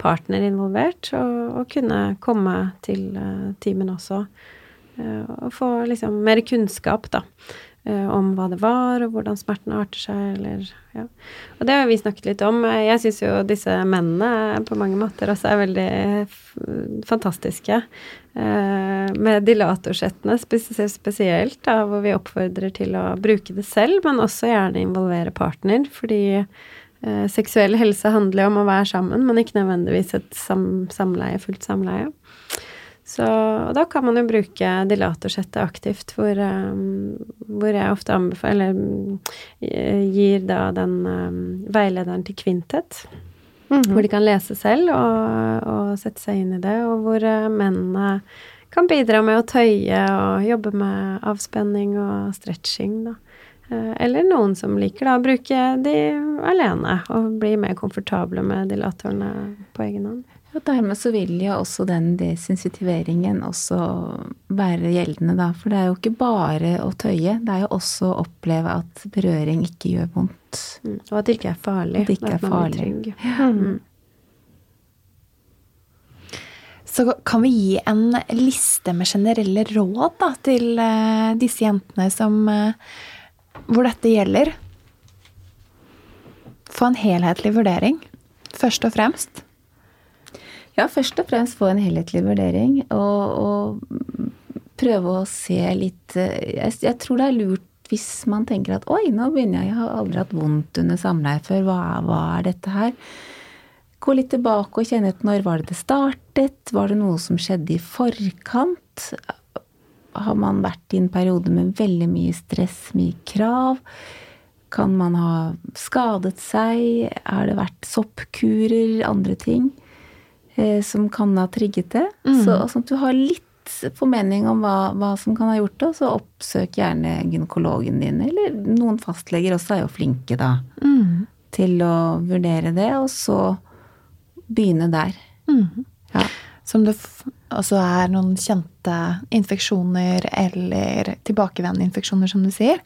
partner involvert og, og kunne komme til timen også. og få liksom mer kunnskap, da. Eh, Om hva det var, og hvordan smerten arter seg, eller ja. Og det har vi snakket litt om. Jeg syns jo disse mennene på mange måter også er veldig fantastiske. Eh, med dilatorsettene spes- spesielt, da, hvor vi oppfordrer til å bruke det selv, men også gjerne involvere partner. Fordi eh, seksuell helse handler jo om å være sammen, men ikke nødvendigvis et sam samleie, fullt samleie. Så og da kan man jo bruke dilatorsettet aktivt, hvor, um, hvor jeg ofte anbefaler Eller eh, gir da den um, veilederen til Kvintet. Hvor de kan lese selv og, og sette seg inn i det, og hvor uh, mennene kan bidra med å tøye og jobbe med avspenning og stretching, da. Uh, Eller noen som liker da å bruke de alene og bli mer komfortable med dilatorene på egen hånd. Og dermed så vil jo også den desensitiveringen også være gjeldende, da. For det er jo ikke bare å tøye, det er jo også å oppleve at berøring ikke gjør vondt. Mm. Og at det ikke er farlig. At det ikke er at man blir farlig. Mm. Så kan vi gi en liste med generelle råd da, til eh, disse jentene som, eh, hvor dette gjelder? Få en helhetlig vurdering, først og fremst. Ja, først og fremst få en helhetlig vurdering, og, og prøve å se litt eh, jeg, jeg, tror det er lurt hvis man tenker at oi, nå begynner jeg, jeg har aldri hatt vondt under samleie før, hva, hva er dette her? Gå litt tilbake og kjenne etter når var det det startet? Var det noe som skjedde i forkant? Har man vært i en periode med veldig mye stress, mye krav? Kan man ha skadet seg? Har det vært soppkurer, andre ting som kan ha trigget det? Mm. Så sånn at du har litt formening om hva, hva, som kan ha gjort det, så oppsøk gjerne gynekologen din. Eller noen fastleger også er jo flinke, da, mm. til å vurdere det. Og så begynne der. Mm. Ja. Som det altså er noen kjente infeksjoner eller tilbakevendende infeksjoner, som du sier?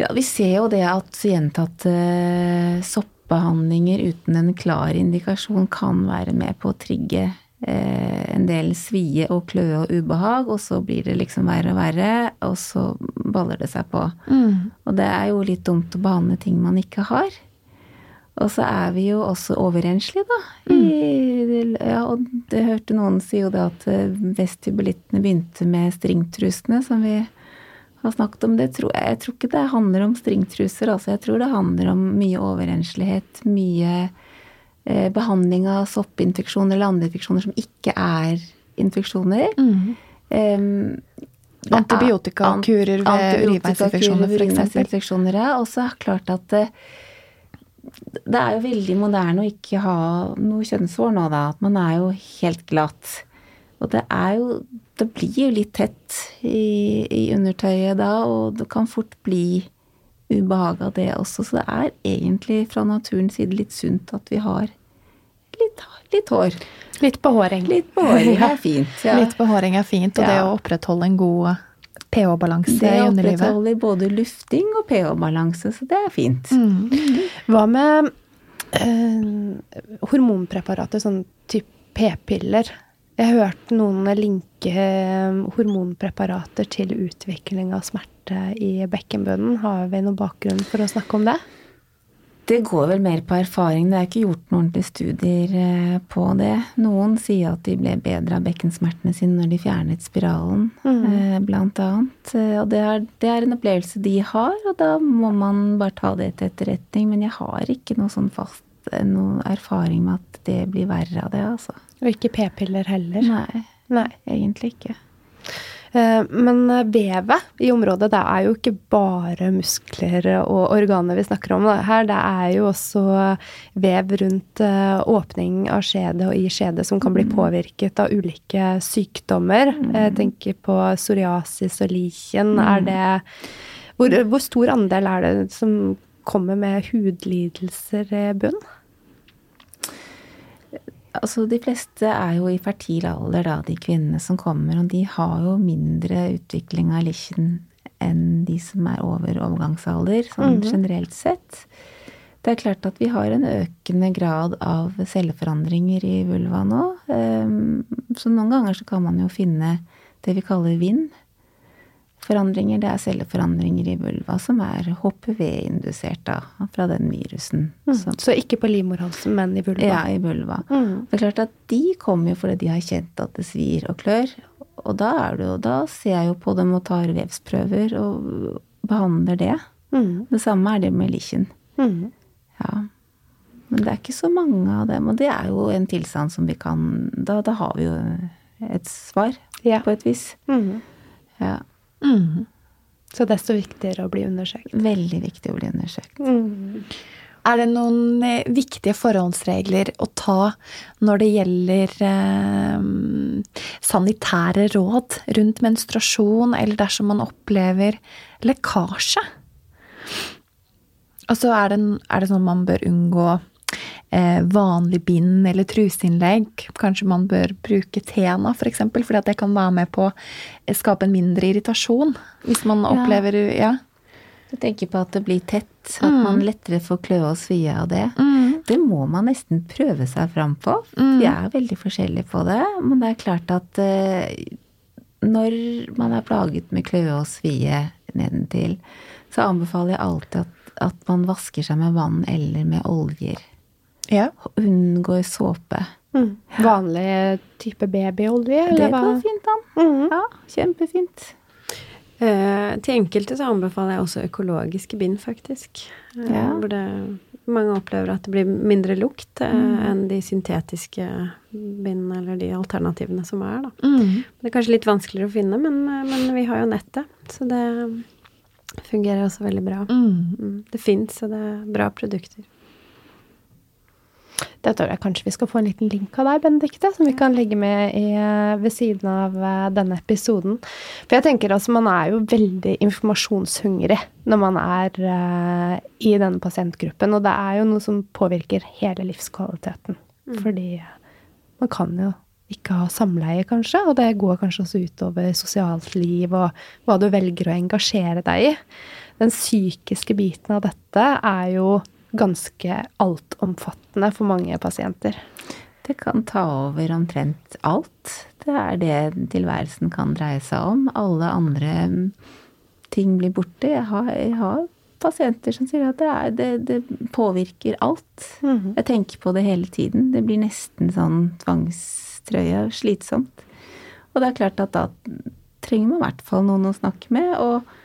Ja, vi ser jo det at gjentatte uh, soppbehandlinger uten en klar indikasjon kan være med på å trigge eh, en del svie og kløe og ubehag, og så blir det liksom verre og verre, og så baller det seg på. Mm. Og det er jo litt dumt å behandle ting man ikke har. Og så er vi jo også overenslige, da. Mm. ja, og det hørte noen si jo det at eh, vestibulittene begynte med stringtrusene, som vi har snakket om. Det tror jeg, tror ikke det handler om stringtruser, altså. Jeg tror det handler om mye overenslighet, mye eh, behandling av soppinfeksjoner eller andre infeksjoner som ikke er infeksjoner. Mm. Um, Antibiotikakurer ved urinveisinfeksjoner, f.eks. Og så er det klart at eh, det er jo veldig moderne å ikke ha noe kjønnshår nå, da. At man er jo helt glatt. Og det er jo Det blir jo litt tett i, i undertøyet da, og det kan fort bli ubehag av det også. Så det er egentlig fra naturens side litt sunt at vi har litt, litt hår. Litt behåring. Litt behåring er fint. Ja. Litt behåring er fint, og ja. det å opprettholde en god pH-balanse i underlivet. Det opprettholder både lufting og pH-balanse, så det er fint. Mm. Hva med eh, hormonpreparater, sånn type p-piller? Jeg har hørt noen linke eh, hormonpreparater til utvikling av smerte i bekkenbunnen. Har vi noen bakgrunn for å snakke om det? Det går vel mer på erfaring. Det er ikke gjort noen ordentlige studier eh, på det. Noen sier at de ble bedre av bekkensmertene sine når de fjernet spiralen, mm. Eh, blant annet. Og det er, det er, en opplevelse de har, og da må man bare ta det til etterretning. Men jeg har ikke noe sånn fast noe erfaring med at det blir verre av det, altså. Og ikke p-piller heller? Nei, Nei. egentlig ikke. Eh, men eh, vevet i området, det er jo ikke bare muskler og organer vi snakker om her. Det er jo også vev rundt eh, åpning av skjedet og i skjedet som kan bli mm. påvirket av ulike sykdommer. Mm. Jeg tenker på psoriasis og lichen. Er mm. det hvor, hvor stor andel er det som kommer med hudlidelser i bunn? Altså, de fleste er jo i fertil alder, da, de kvinnene som kommer. Og de har jo mindre utvikling av lichen enn de som er over overgangsalder, sånn mm -hmm. generelt sett. Det er klart at vi har en økende grad av celleforandringer i vulva nå. Ehm, så noen ganger så kan man jo finne det vi kaller vind forandringer, det er celleforandringer i vulva som er HPV-indusert da, fra den virusen. Mm. Så ikke på livmorhalsen, men i vulva? Ja, i vulva. Mm. Det er klart at de kommer jo fordi de har kjent at det svir og klør. Og da, er det jo, da ser jeg jo på dem og tar vevsprøver og behandler det. Mm. Det samme er det med lichen. Mm. Ja. Men det er ikke så mange av dem, og det er jo en tilstand som vi kan Da, da har vi jo et svar, ja. på et vis. Mm. Ja. Mm. Så desto viktigere å bli undersøkt. Veldig viktig å bli undersøkt. Mm. Er det noen eh, viktige forholdsregler å ta når det gjelder eh, sanitære råd rundt menstruasjon, eller dersom man opplever lekkasje? Altså er det, er det sånn man bør unngå vanlig bind eller truseinnlegg. Kanskje man bør bruke Tena f.eks., for eksempel, fordi det kan være med på å skape en mindre irritasjon. Hvis man opplever ja. Jeg tenker på at det blir tett, at mm. man lettere får kløe og svie av det. Mm. det må man nesten prøve seg fram på. Vi er veldig forskjellige på det. Men det er klart at eh, når man er plaget med kløe og svie nedentil, så anbefaler jeg alltid at, at man vasker seg med vann eller med oljer. Ja. Unngår såpe. Mm. Vanlig type babyolje, Det eller hva? går fint an. Mm. Ja, kjempefint. Eh, til enkelte så anbefaler jeg også økologiske bind, faktisk. Eh, Ja. Hvor det, mange opplever at det blir mindre lukt eh, enn de syntetiske bindene eller de alternativene som er, da. Mm. Det er kanskje litt vanskeligere å finne, men, eh, men vi har jo nettet, så det fungerer også veldig bra. Mm. Mm, det fins, og det er bra produkter. Det tror jeg kanskje vi skal få en liten link av deg, Benedikte, som vi kan legge med i, ved siden av eh, denne episoden. For jeg tenker altså, man er jo veldig informasjonshungrig når man er uh, i denne pasientgruppen, og det er jo noe som påvirker hele livskvaliteten. Fordi man kan jo ikke ha samleie, kanskje, og det går kanskje også utover sosialt liv og hva du velger å engasjere deg i. Den psykiske biten av dette er jo ganske altomfattende for mange pasienter. Det kan ta over omtrent alt. Det er det tilværelsen kan dreie seg om. Alle andre mm, ting blir borte. Jeg har, jeg har pasienter som sier at det, er, det, det påvirker alt. Jeg tenker på det hele tiden. Det blir nesten sånn tvangstrøye, slitsomt. Og det er klart at da trenger man i hvert fall noen å snakke med. og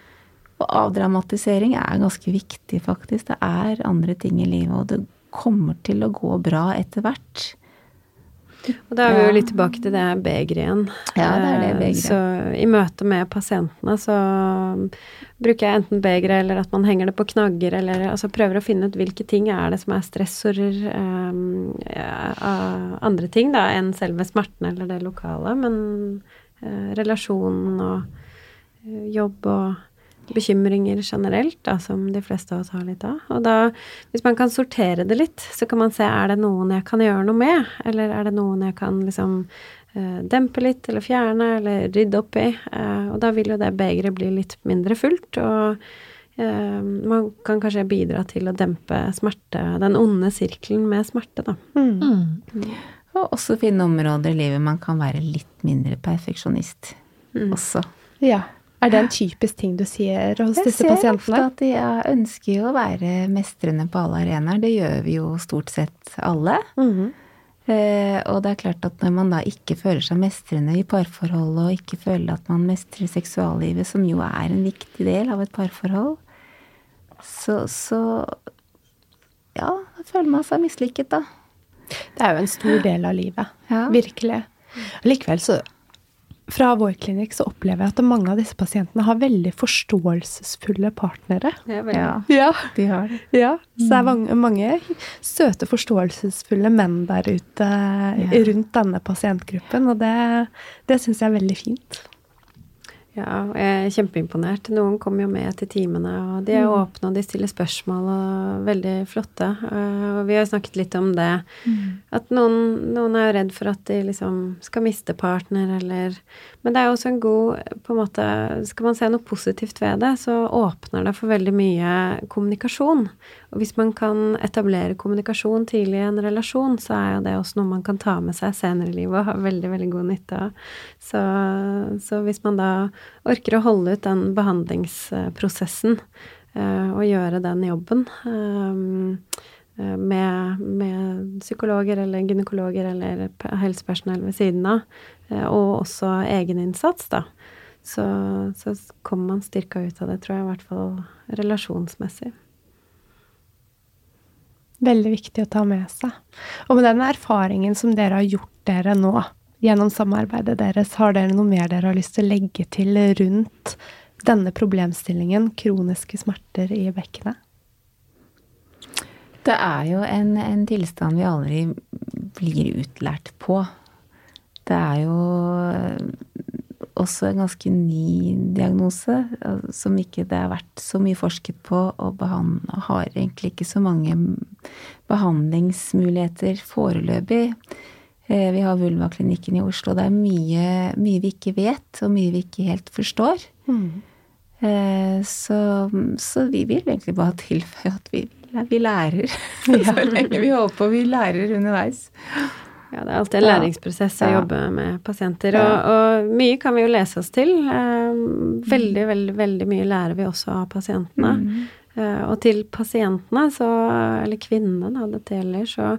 og avdramatisering er ganske viktig, faktisk. Det er andre ting i livet, og det kommer til å gå bra etter hvert. Og da er vi jo litt tilbake til det begeret igjen. Ja, det er det Eh, begeret. Så i møte med pasientene så bruker jeg enten begeret eller at man henger det på knagger, eller altså prøver å finne ut hvilke ting er det som er stressorer um, av andre ting da, enn selve smerten eller det lokale, men uh, relasjonen og eh, jobb og bekymringer generelt, da, som de fleste av oss har litt av. Og da, hvis man kan sortere det litt, så kan man se er det noen jeg kan gjøre noe med, eller er det noen jeg kan liksom uh, dempe litt, eller fjerne, eller rydde opp i. Uh, og da vil jo det begeret bli litt mindre fullt, og uh, man kan kanskje bidra til å dempe smerte, den onde sirkelen med smerte, da. Mm. Og også finne områder i livet man kan være litt mindre perfeksjonist også. Ja. Er det en typisk ting du sier hos Jeg disse ser ofte pasientene? at de er- ønsker jo å være mestrende på alle arenaer. Det gjør vi jo stort sett alle. Mhm. Eh, og det er klart at når man da ikke føler seg mestrende i parforholdet, og ikke føler at man mestrer seksuallivet, som jo er en viktig del av et parforhold, så, så ja, da føler man seg mislykket, da. Det er jo en stor del av livet. Ja. Virkelig. Likevel så fra vår klinikk så opplever jeg at mange av disse pasientene har veldig forståelsesfulle partnere. Er Ja, Ja, de har det. ja. Så det er mange, mange søte, forståelsesfulle menn der ute rundt denne pasientgruppen, og det, det syns jeg er veldig fint. Ja, og jeg er kjempeimponert. Noen kommer jo med til timene, og de er åpne, og de stiller spørsmål, og veldig flotte. Eh, Og vi har snakket litt om det. At noen, noen er jo redd for at de liksom skal miste partner, eller Men det er jo også en god på en måte Skal man se noe positivt ved det, så åpner det for veldig mye kommunikasjon. Og hvis man kan etablere kommunikasjon tidlig i en relasjon, så er jo det også noe man kan ta med seg senere i livet og ha veldig, veldig god nytte av. Så, så hvis man da orker å holde ut den behandlingsprosessen eh, og gjøre den jobben eh, eh, med, med psykologer eller gynekologer eller helsepersonell ved siden av, og også egeninnsats, da, så, så kommer man styrka ut av det, tror jeg, i hvert fall relasjonsmessig. Veldig viktig å ta med seg. Og med den erfaringen som dere har gjort dere nå, gjennom samarbeidet deres, har dere noe mer dere har lyst til å legge til rundt denne problemstillingen, kroniske smerter i bekkenet? Det er jo en, en tilstand vi aldri blir utlært på. Det er jo også en ganske ny diagnose, eh, som ikke det har vært så mye forsket på, og har egentlig ikke så mange behandlingsmuligheter foreløpig. Eh, Vi har Vulvaklinikken i Oslo. Det er mye, mye vi ikke vet, og mye vi ikke helt forstår. Mm. Så, så vi vil egentlig bare tilføye at vi vi lærer. Så lenge vi holder på. Vi lærer underveis. Ja, det er alltid en læringsprosess å jobbe med pasienter. Og, og mye kan vi jo lese oss til. Eh, Veldig, veldig, veldig mye lærer vi også av pasientene. Eh, Og til pasientene, så, eller kvinnene da, dette gjelder, så,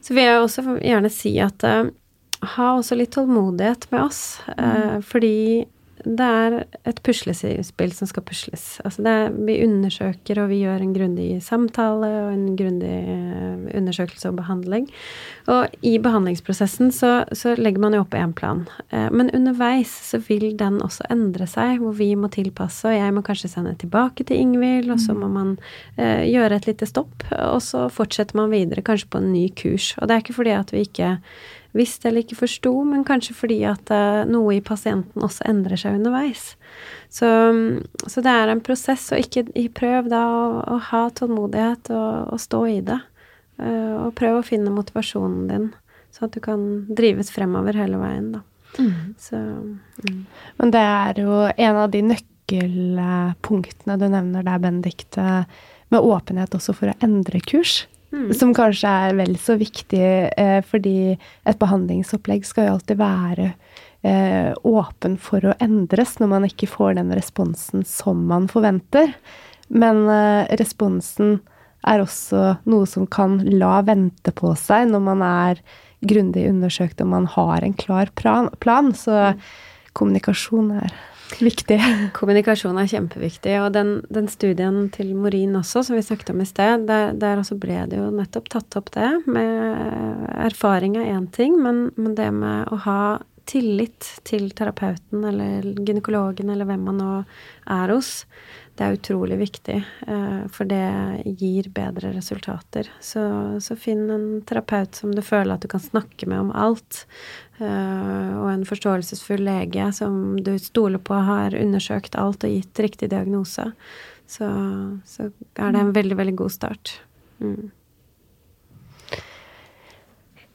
så vil jeg også gjerne si at eh, ha også litt tålmodighet med oss. Mm. Fordi det er et puslespill som skal pusles. Altså det er, vi undersøker, og vi gjør en grundig samtale og en grundig eh, undersøkelse og behandling. Og i behandlingsprosessen så, så legger man jo opp én plan. Eh, Men underveis så vil den også endre seg, hvor vi må tilpasse. Og jeg må kanskje sende tilbake til Ingvild, og så må man eh, gjøre et lite stopp. Og så fortsetter man videre, kanskje på en ny kurs. Og det er ikke fordi at vi ikke visste eller ikke forsto, men kanskje fordi at eh, noe i pasienten også endrer seg underveis. Så, så det er en prosess, og ikke prøv da å, å ha tålmodighet og, og stå i det. Eh, og prøv å finne motivasjonen din, så at du kan drives fremover hele veien, da. Så mm. Men det er jo en av de nøkkelpunktene du nevner der, Benedicte, med åpenhet også for å endre kurs. Som kanskje er vel så viktig, eh, fordi et behandlingsopplegg skal jo alltid være eh, åpen for å endres når man ikke får den responsen som man forventer. Men eh, responsen er også noe som kan la vente på seg når man er grundig undersøkt og man har en klar plan. plan så kommunikasjon er viktig. Kommunikasjon er kjempeviktig, og den, den studien til Morin også, som vi snakket om i sted, der, der også ble det jo nettopp tatt opp det. Med erfaring er én ting, men, men det med å ha tillit til terapeuten eller gynekologen eller hvem man nå er hos, det er utrolig viktig, eh, for det gir bedre resultater. Så, så finn en terapeut som du føler at du kan snakke med om alt, eh, og en forståelsesfull lege som du stoler på har undersøkt alt og gitt riktig diagnose. Så, så er det en veldig, veldig god start. Mm.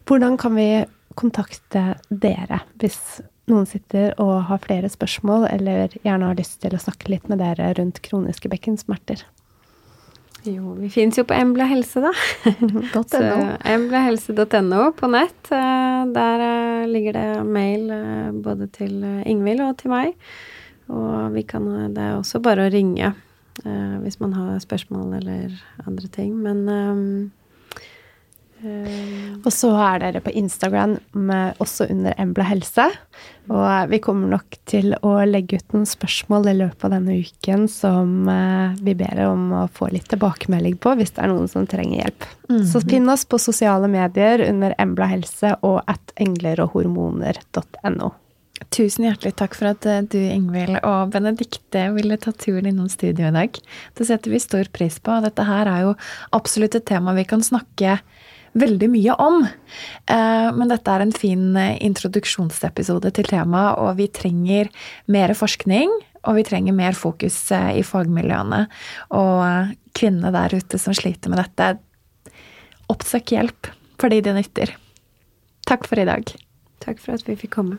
Hvordan kan vi kontakte dere hvis noen sitter og har flere spørsmål, eller gjerne har lyst til å snakke litt med dere rundt kroniske bekkensmerter? Jo, vi fins jo på Embla helse, da. .no. emblahelse.no på nett. eh, Der eh, ligger det mail eh, både til Ingvild og til meg. Og vi kan, det er også bare å ringe hvis man har spørsmål eller andre ting. Men Og så er dere på Instagram med, også under Embla helse. Og vi kommer nok til å legge ut noen spørsmål i løpet av denne uken som eh, vi ber om å få litt tilbakemelding på hvis det er noen som trenger hjelp. Så finn oss på sosiale medier under Embla helse og at engleroghormoner.no. Tusen hjertelig takk for at eh, du, Ingvild, og Benedikte ville ta turen innom studio i dag. Det setter vi stor pris på. og Dette her er jo absolutt et tema vi kan snakke veldig mye om. Eh, Men dette er en fin eh, introduksjonsepisode til temaet, og vi trenger mer forskning. Og vi trenger mer fokus eh, i fagmiljøene. Og kvinnene der ute som sliter med dette, oppsøk hjelp fordi det nytter. Takk for i dag. takk for at vi fikk komme.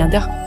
milliardaire